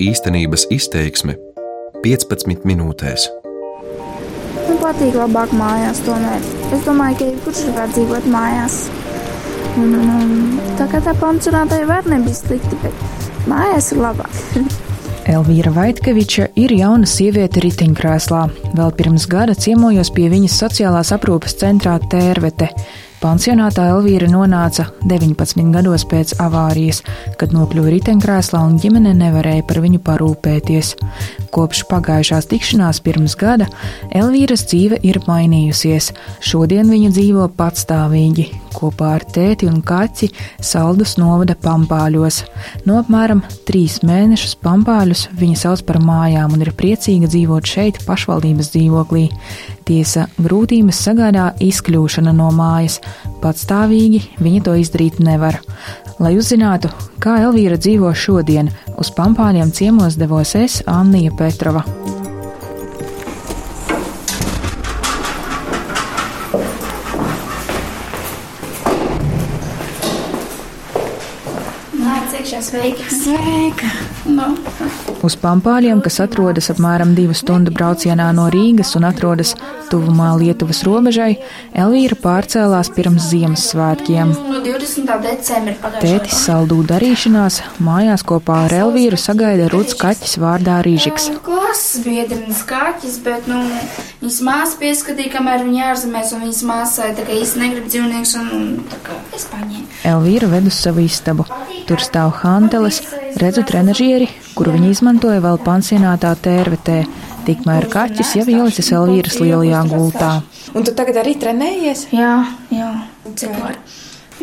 Īstenības izteiksme 15 minūtēs. Man patīk labāk mājās, tomēr. Es domāju, ka jebkurš var dzīvot mājās. Un, un, un, tā kā tā pansionātai var nebija slikti, bet mājās ir labāk. Elvīra Vaitkeviča ir jauna sieviete riteņkrēslā. Vēl pirms gada ciemojos pie viņas sociālās aprūpes centrā Tērvete. Pansionātā Elvīra nonāca 19 gados pēc avārijas, kad nokļuva riteņkrēslā un ģimene nevarēja par viņu parūpēties. Kopš pagājušās tikšanās pirms gada Elvīras dzīve ir mainījusies. Šodien viņa dzīvo patstāvīgi, kopā ar tēti un kaķi Saldus novada pampāļos. No apmēram trīs mēnešus pampāļus viņa sauc par mājām un ir priecīga dzīvot šeit, pašvaldības dzīvoklī. Tiesa grūtības sagādā izkļūšana no mājas, patstāvīgi viņa to izdarīt nevar. Lai uzzinātu, kā Elvīra dzīvo šodien, uz pampāļiem ciemos devos es, Annija Petrova. Nāc, iekšā sveika. Sveika! Nu, Uz pampāļiem, kas atrodas apmēram divu stundu braucienā no Rīgas un atrodas tuvumā Lietuvas robežai, Elvīra pārcēlās pirms Ziemassvētkiem. no 20. decembra Tētis saldū darīšanās mājās kopā ar Elvīru sagaida Ruds Kaķis vārdā Rīžiks. Klases biedrenes kaķis, bet, nu, viņas māsa pieskatīja, kamēr viņa ārzemēs, un viņas māsai tā kā īsti negrib dzīvnieks, un, un tā kā es paņēmu. Elvīra ved uz savu istabu. Tur stāv hanteles, redzu trenažieri, kuru viņa izmantoja vēl pansionātā tērvetē. Tikmēr kaķis jau ielicis Elvīras lielajā gultā. Un tu tagad arī trenējies? Jā, jā, var.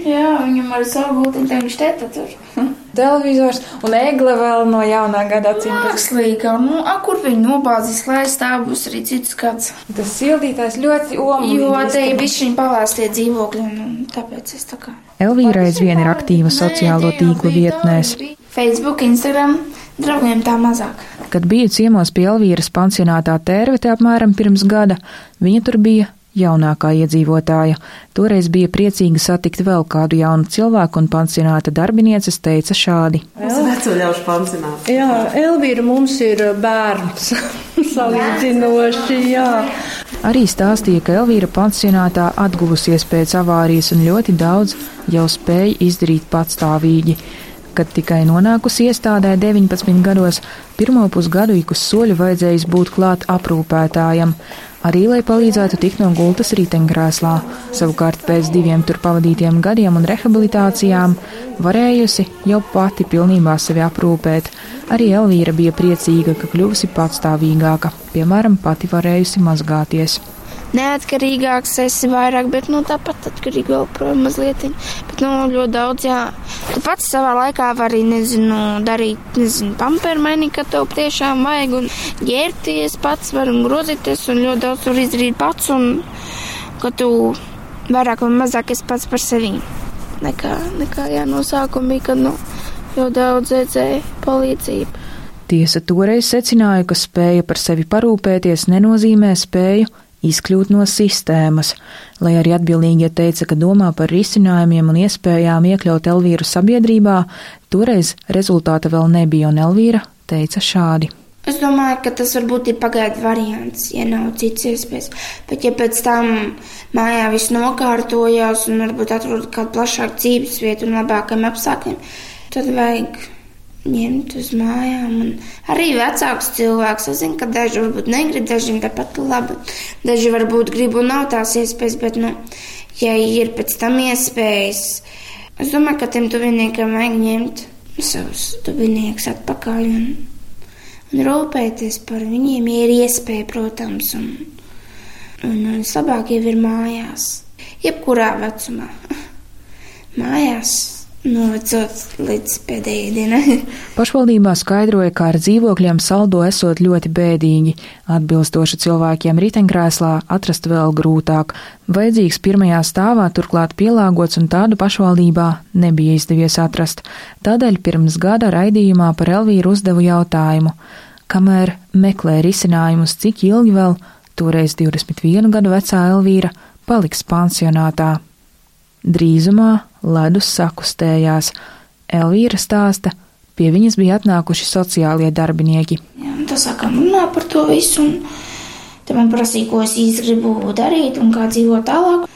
Jā, viņam ar savu tā viņš teta tur. Televizors un egle vēl no jaunā gada acīm. Mākslīgā, nu, a, kur viņi nobāzīs, lai stāv būs arī cits kāds. Tas sildītājs ļoti omulīgi. Jo te ir bišķiņ palāstie dzīvokļi, un tāpēc es tā kā. Elvīra aizvien ir aktīva sociālo tīklu vietnēs. Facebook, Instagram, draugiem tā mazāk. Kad biju ciemos pie Elvīras pansionātā tērvete apmēram pirms gada, viņa tur bija jaunākā iedzīvotāja. Toreiz bija priecīga satikt vēl kādu jaunu cilvēku, un pansionāta darbinieces teica šādi. Tas ir vecoļaušu pansionāts. Jā, Elvīra mums ir bērns. Salīdzinoši, jā. Arī stāstīja, ka Elvīra pansionātā atguvusies pēc avārijas un ļoti daudz jau spēja izdarīt patstāvīgi. Kad tikai nonākusi iestādē 19 gados, pirmo pusgadu ik uz soļu vajadzējis būt klāt aprūpētājam, arī lai palīdzētu tikt no gultas riteņkrēslā. Savukārt pēc diviem tur pavadītiem gadiem un rehabilitācijām varējusi jau pati pilnībā sevi aprūpēt. Arī Elvīra bija priecīga, ka kļuvusi patstāvīgāka, piemēram, pati varējusi mazgāties. Neatkarīgāks esi vairāk, bet, nu, tāpat atkarīgi vēl projām mazliet. Bet, nu, ļoti daudz, jā. Tu pats savā laikā vari, nezinu, darīt, nezinu, pamperu mainīt, ka tev tiešām vajag un ģērties pats var un grozīties un ļoti daudz var izdarīt pats un ka tu vairāk vai mazāk esi pats par sevi. Nekā, nekā jā, no sākuma bija, kad, nu, jau daudz redzēja palīdzību. Tiesa toreiz secināja, ka spēja par sevi parūpēties nenozīmē spēju izkļūt no sistēmas, lai arī atbildīgie teica, ka domā par risinājumiem un iespējām iekļaut Elvīru sabiedrībā, toreiz rezultāta vēl nebija, un Elvīra teica šādi. Es domāju, ka tas varbūt ir pagaidu variants, ja nav cits iespējas. Bet, ja pēc tam mājā viss nokārtojās un varbūt atrod kādu plašāku dzīves vietu un labākiem apstākļiem, tad vajag ņemt uz mājām. Un arī vecāks cilvēks. Es zinu, ka daži varbūt negrib, dažiem tāpat labi. Daži varbūt grib un nav tās iespējas, bet, nu, ja ir pēc tam iespējas, es domāju, ka tiem tuviniekiem vajag ņemt savus tuviniekus atpakaļ un, un rūpēties par viņiem, ja ir iespēja, protams. Un, un, un vislabāk jau ir mājās, jebkurā vecumā. Mājās novecot līdz pēdējai dienai. Pašvaldībā skaidroja, ka ar dzīvokļiem saldo esot ļoti bēdīgi. Atbilstoši cilvēkiem riteņkrēslā atrast vēl grūtāk. Vajadzīgs pirmajā stāvā turklāt pielāgots un tādu pašvaldībā nebija izdevies atrast. Tādēļ pirms gada raidījumā par Elvīru uzdevu jautājumu, kamēr meklē risinājumus, cik ilgi vēl, toreiz 21 gadu vecā Elvīra, paliks pansionātā. Drīzumā ledus sakustējās. Elvīra stāsta, pie viņas bija atnākuši sociālie darbinieki. Jā, tā sākām runāt par to visu, un te man prasīja, ko es īsti gribu darīt un kā dzīvot tālāk.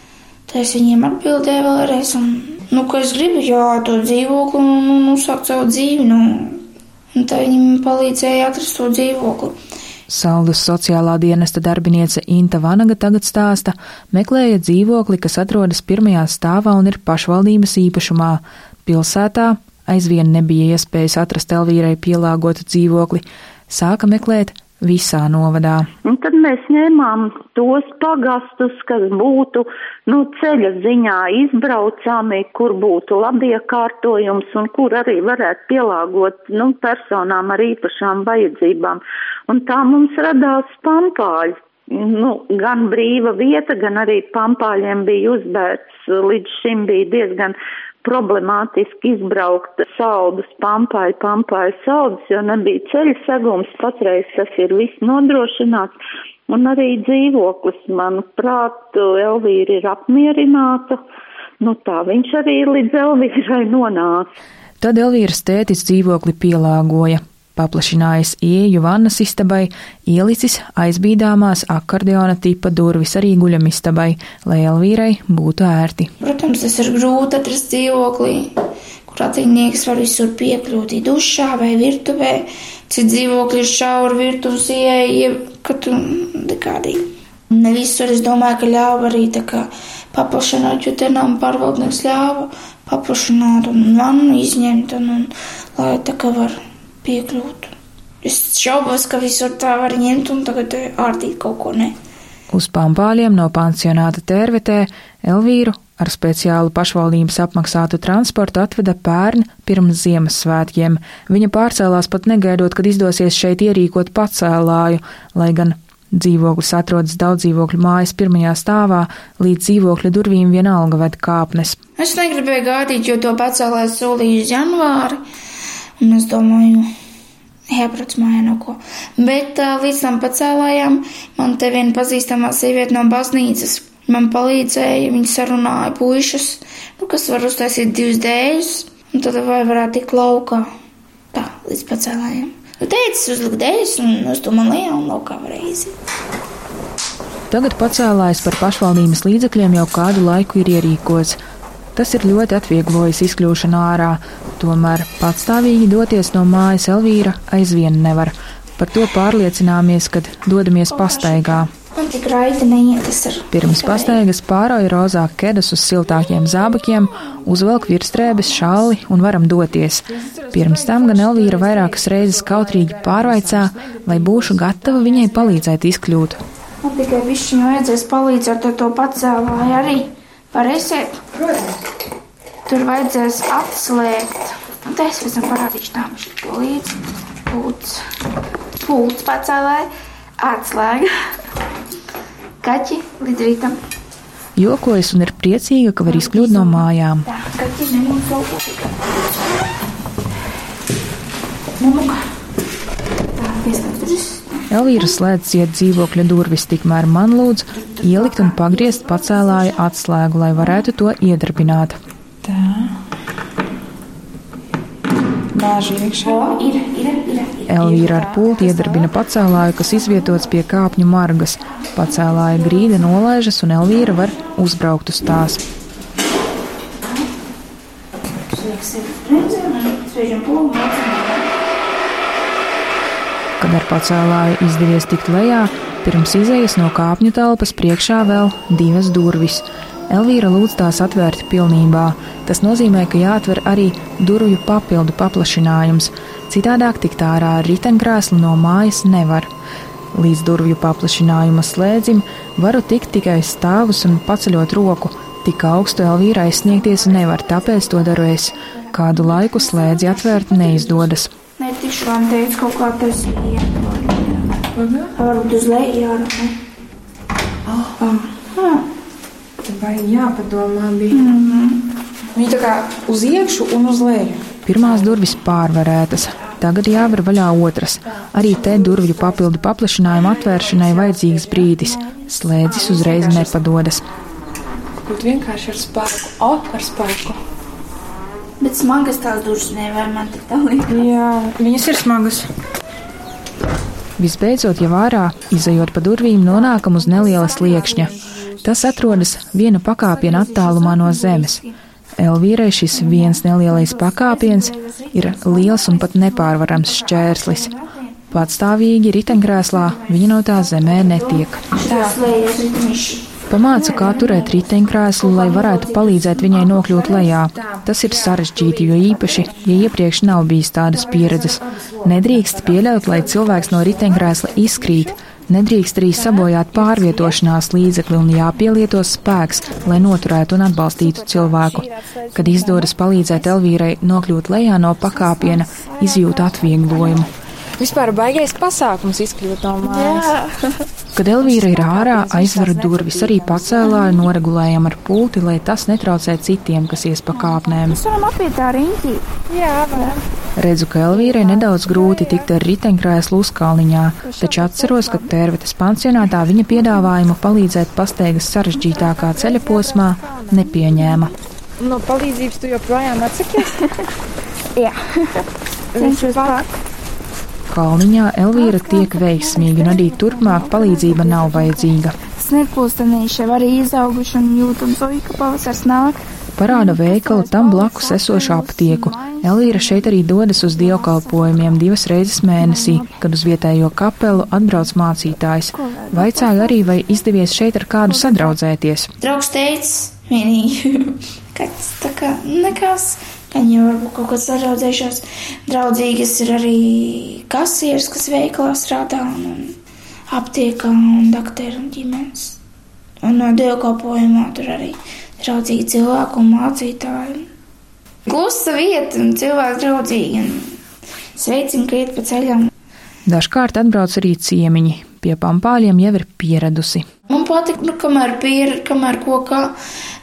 Tad es viņiem atbildēju vēlreiz, un, nu, ka es gribu, jā, to dzīvokli un, un uzsākt savu dzīvi, nu, un tā viņi man palīdzēja atrast to dzīvokli. Saldus sociālā dienesta darbiniece Inta Vanaga tagad stāsta, meklēja dzīvokli, kas atrodas pirmajā stāvā un ir pašvaldības īpašumā. Pilsētā aizvien nebija iespējas atrast Elvīrai pielāgotu dzīvokli, sāka meklēt visā novadā. Un tad mēs ņēmām tos pagastus, kas būtu nu, ceļa ziņā izbraucami, kur būtu labiekārtojums un kur arī varētu pielāgot nu, personām ar īpašām vajadzībām. Un tā mums radās pampāļi. Nu, gan brīva vieta, gan arī pampāļiem bija uzbērts. Līdz šim bija diezgan problemātiski izbraukt saldus pampāju, pampāju saldus, jo nebija ceļa segums, patreiz tas ir viss nodrošināts, un arī dzīvoklis, manuprāt, Elvīra ir apmierināta, nu tā viņš arī līdz Elvīrai nonāca. Tad Elvīras tētis dzīvokli pielāgoja paplašinājis ieju vannas istabai, ielicis aizbīdāmās akordeona tipa durvis arī guļamistabai, lai Elvīrai būtu ērti. Protams, tas ir grūti atrast dzīvoklī, kur attīstnieks var visur piekļūt, dušā vai virtuvē, cits dzīvokļi ir šauri virtuves ieeja, ka tu nekādīgi. Ne visur es domāju, ka ļāva arī tā kā paplašināt, jo te nav pārvaldnieks ļāva paplašināt un vannu izņemt un, un lai tā kā var piekļūt. Es šaubos, ka visur tā var ņemt un tagad ārdīt kaut ko ne. Uz pampāļiem no pansionāta tērvetē Elvīru ar speciālu pašvaldības apmaksātu transportu atveda pērn pirms Ziemassvētkiem. Viņa pārcēlās pat negaidot, kad izdosies šeit ierīkot pacēlāju, lai gan dzīvoklis atrodas daudz dzīvokļu mājas pirmajā stāvā, līdz dzīvokļa durvīm vienalga ved kāpnes. Es negribēju gaidīt, jo to pacēlāju solīju janvāri. Un es domāju, jābrauc mājā no ko. Bet uh, līdz tam pacēlājām, man te viena pazīstamā sieviete no baznīcas. Man palīdzēja, viņa sarunāja puišus, nu, kas var uztaisīt divus dēļus, un tad vai varētu tikt laukā. Tā, līdz pacēlājām. Nu, teicis, uzlikt dēļus, un uz to man liela un laukā iziet. Tagad pacēlājs par pašvaldības līdzekļiem jau kādu laiku ir ierīkots. Tas ir ļoti atvieglojis izkļūšanu ārā, tomēr patstāvīgi doties no mājas Elvīra aizvien nevar. Par to pārliecināmies, kad dodamies pastaigā. Man tik raiti neiet, tas ir. Pirms pastaigas pārauja rozā kedas uz siltākiem zābakiem, uzvelk virsstrēbes šalli un varam doties. Pirms tam gan Elvīra vairākas reizes kautrīgi pārvaicā, vai būšu gatava viņai palīdzēt izkļūt. Man tikai višķiņu vajadzēs palīdzēt ar to pacēlāju arī. Varēsiet? Protams. Tur vajadzēs atslēgt. Un te es tam parādīšu tā mašīnu līdzi. Pūts. Pūts pacēlāja. Atslēga. Kaķi līdz rītam. Jokojas un ir priecīga, ka var izkļūt no mājām. Tā, kaķi nemūs laukā. Nu, nu. Tā, piespēlēs. Elvīra slēdz iet dzīvokļa durvis, tikmēr man lūdz ielikt un pagriezt pacēlāja atslēgu, lai varētu to iedarbināt. Tā. Bāži iekšā. Ir, ir, ir. Elvīra ar pulti iedarbina pacēlāju, kas izvietots pie kāpņu margas. Pacēlāja grīda nolaižas un Elvīra var uzbraukt uz tās. Kad ar pacēlāju izdevies tikt lejā, pirms izējas no kāpņu telpas priekšā vēl divas durvis. Elvīra lūdz tās atvērt pilnībā. Tas nozīmē, ka jāatver arī durvju papildu paplašinājums, citādāk tikt ārā ar riteņkrēslu no mājas nevar. Līdz durvju paplašinājuma slēdzim varu tikt tikai stāvus un paceļot roku. Tik augstu Elvīra aizsniegties nevar, tāpēc to daru es. Kādu laiku slēdzi atvērt neizdodas. Netikšu man teikt kaut kā tas iet. Varbūt uz leju jārunā. Vai jāpadomā bija? Mm -hmm. Viņa tā kā uz iekšu un uz leju. Pirmās durvis pārvarētas, tagad jāver vaļā otras. Arī te durvju papildu paplašinājumu atvēršanai vajadzīgs brīdis. Slēdzis uzreiz nepadodas. Būt vienkārši ar spēku. O, ar spēku. Bet smagas tās durvis nevar man te tā liekas. Jā, viņas ir smagas. Visbeidzot, jau ārā, izējot pa durvīm, nonākam uz neliela sliekšņa. Tas atrodas viena pakāpiena attālumā no zemes. Elvīrai šis viens nelielais pakāpiens ir liels un pat nepārvarams šķērslis. Patstāvīgi riteņkrēslā viņa no tā zemē netiek. Tā. Pamāca, kā turēt riteņkrēslu, lai varētu palīdzēt viņai nokļūt lejā. Tas ir sarežģīti, jo īpaši, ja iepriekš nav bijis tādas pieredzes. Nedrīkst pieļaut, lai cilvēks no riteņkrēsla izkrīt. Nedrīkst arī sabojāt pārvietošanās līdzekli un jāpielieto spēks, lai noturētu un atbalstītu cilvēku. Kad izdodas palīdzēt Elvīrai nokļūt lejā no pakāpiena, izjūt atvieglojumu. Vispār baigais pasākums izkļūt no mājas. Kad Elvīra ir ārā, aizveru durvis, arī pacēlāju, noregulējam ar pulti, lai tas netraucē citiem, kas ies pa kāpnēm. Mēs varam apiet tā riņķī. Jā, varam. Redzu, ka Elvīrai nedaudz grūti tikt ar riteņkrēslu uzkalniņā, taču atceros, ka tērvetes pansionātā viņa piedāvājumu palīdzēt pasteigas sarežģītākā ceļa posmā nepieņēma. No palīdzības tu joprojām atsakies? Jā. Cenšos pat. Kalniņā Elvīra tiek veiksmīgi, un arī turpmāk palīdzība nav vajadzīga. Sniegpulstenīši jau arī izauguši un jūtams, oi, ka pavasars nāk. Parāda veikalu tam blakus esošu aptieku. Elvīra šeit arī dodas uz dievkalpojumiem divas reizes mēnesī, kad uz vietējo kapelu atbrauc mācītājs. Vaicāju arī, vai izdevies šeit ar kādu sadraudzēties. Draugs teica, vienīgi, ka tas tā kā nekas. Gan jau varbūt kaut kāds sadraudzējušās draudzīgas ir arī kasieris, kas veikalā strādā un, un aptiekā un doktori un ģimenes. Un no dievkalpojumā tur arī draudzīgi cilvēki un mācītāji. Klusa vieta un cilvēki draudzīgi un sveicina, ka iet pa ceļam. Dažkārt atbrauc arī ciemiņi. Pie pampāļiem jau ir pieradusi. Man patīk, nu, kamēr pieredzi, kamēr ko kā.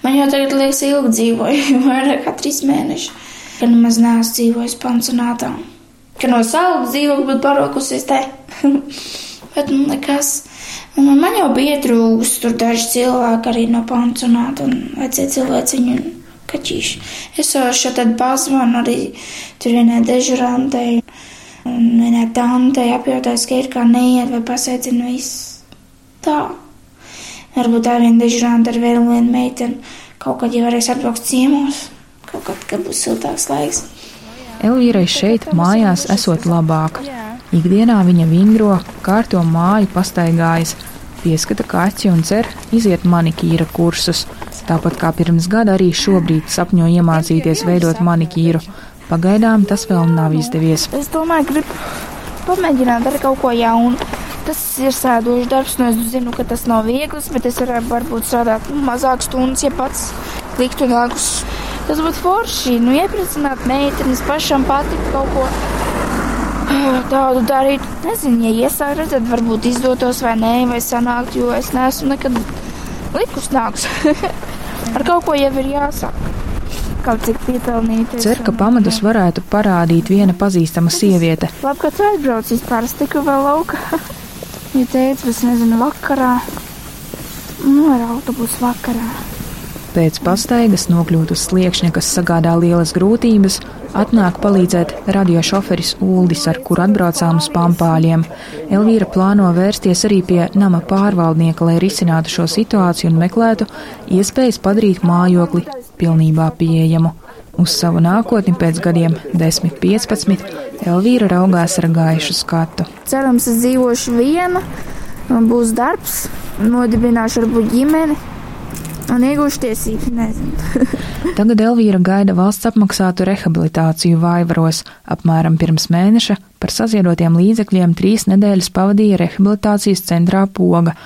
Man jau tagad liekas, ilgi dzīvoju, vairāk kā trīs mēnešus. Ka nemaz neesmu dzīvojis pansionātā. Ka no savas dzīvokļa būtu parokusies te. Bet, nu, nekas. Un man jau bija trūks, tur daži cilvēki arī no pansionāta un vecie cilvēciņi kaķīši. Es jau šeit tad pazvanu arī tur vienai dežurantei. Un vienai tantei apjautājis, ka ir kā neiet vai pasveicina viss. Tā. Varbūt tā viena dežuranta ar vēl vienu meiteni kaut kad jau varēs atbraukt ciemos. Kaut kad, kad būs siltāks laiks. Elvīrai šeit mājās esot labāk. Ikdienā viņa vingro, kārto māju pastaigājas, pieskata kaķi un cer iziet manikīra kursus. Tāpat kā pirms gada arī šobrīd sapņo iemācīties veidot manikīru. Pagaidām tas vēl nav izdevies. Es domāju, gribu pamēģināt darīt kaut ko jaunu. Tas ir sēdošs darbs, nu es zinu, ka tas nav viegls, bet es varētu varbūt strādāt nu, mazāk stundas, ja pats liktu nākus. Tas būtu forši, nu iepriecināt meitenes pašam patikt kaut ko tādu darīt. Nezinu, ja iesāk redzēt, varbūt izdotos vai nē, vai sanākt, jo es neesmu nekad likus nāks. Ar kaut ko jau ir jāsāk. Kaut cik piepelnīt. Cer, ka pamatus varētu parādīt viena pazīstama sieviete. Labi, ka tu aizbrauc es tiku vēl lauka. Ja teicu, es nezinu, vakarā. Nu, ar autobusu vakarā. Pēc pastaigas nokļūt uz sliekšņa, kas sagādā lielas grūtības, atnāk palīdzēt radiošoferis Uldis, ar kuru atbraucām uz pampāļiem. Elvīra plāno vērsties arī pie nama pārvaldnieka, lai risinātu šo situāciju un meklētu iespējas padarīt mājokli pilnībā pieejamu. Uz savu nākotni pēc gadiem 10, 15 Elvīra raugās ar gaišu skatu. Cerams, es dzīvošu viena, man būs darbs, nodibināšu varbūt ģimeni un iegūšu tiesības, nezinu. Tagad Elvīra gaida valsts apmaksātu rehabilitāciju Vaivaros. Apmēram pirms mēneša par saziedotiem līdzekļiem trīs nedēļas pavadīja rehabilitācijas centrā Poga.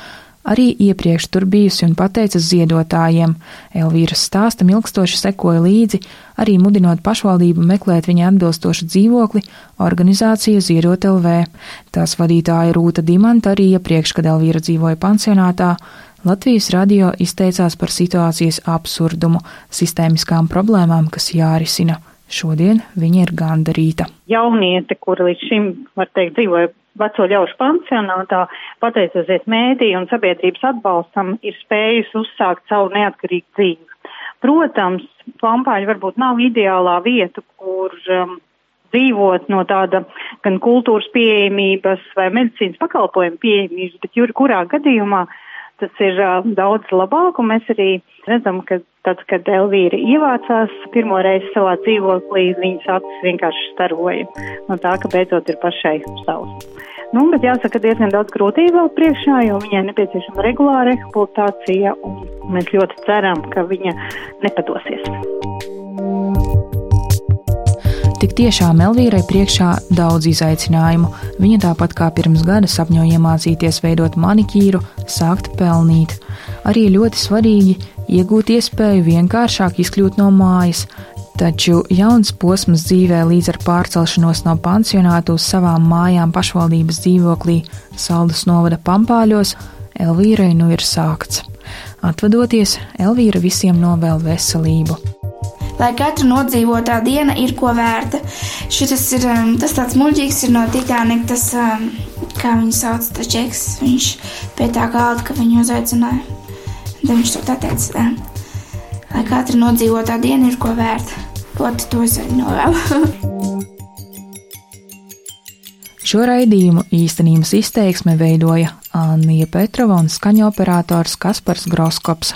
Arī iepriekš tur bijusi un pateicas ziedotājiem. Elvīras stāstam ilgstoši sekoja līdzi, arī mudinot pašvaldību meklēt viņai atbilstošu dzīvokli, organizācija Ziedot LV. Tās vadītāja Rūta Dimanta arī iepriekš, kad Elvīra dzīvoja pansionātā, Latvijas radio izteicās par situācijas absurdumu, sistēmiskām problēmām, kas jārisina. Šodien viņa ir gandarīta. Jauniete, kura līdz šim, var teikt, dzīvoja veco ļaužu pansionātā, pateicoties mēdī un sabiedrības atbalstam, ir spējusi uzsākt savu neatkarīgu dzīvi. Protams, pampāļi varbūt nav ideālā vieta, kur um, dzīvot no tāda gan kultūras pieejamības vai medicīnas pakalpojumu pieejamības, bet jurkurā gadījumā tas ir uh, daudz labāk, un mēs arī redzam, ka tad, kad Elvīra ievācās pirmo reizi savā dzīvoklī, viņas acis vienkārši staroja no tā, ka beidzot ir pašai savs. Nu, bet jāsaka, diezgan daudz grūtību vēl priekšā, jo viņai nepieciešama regulāra rehabilitācija, un mēs ļoti ceram, ka viņa nepadosies. Tik tiešām Elvīrai priekšā daudz izaicinājumu. Viņa tāpat kā pirms gada sapņoja iemācīties veidot manikīru, sākt pelnīt. Arī ļoti svarīgi iegūt iespēju vienkāršāk izkļūt no mājas, taču jauns posms dzīvē līdz ar pārcelšanos no pansionāta uz savām mājām pašvaldības dzīvoklī Saldus novada pampāļos Elvīrai nu ir sākts. Atvadoties, Elvīra visiem novēl veselību lai katra nodzīvotā diena ir ko vērta. Šis ir um, tas tāds muļķīgs ir no Titanic, tas, um, kā viņu sauc, tas čeks, viņš pie tā galda, ka viņu uzaicināja. Tad viņš to tā teica, um, lai katra nodzīvotā diena ir ko vērta. Ļoti to es arī novēlu. Šo raidījumu īstenības izteiksme veidoja Anija Petrova un skaņoperators Kaspars Groskops.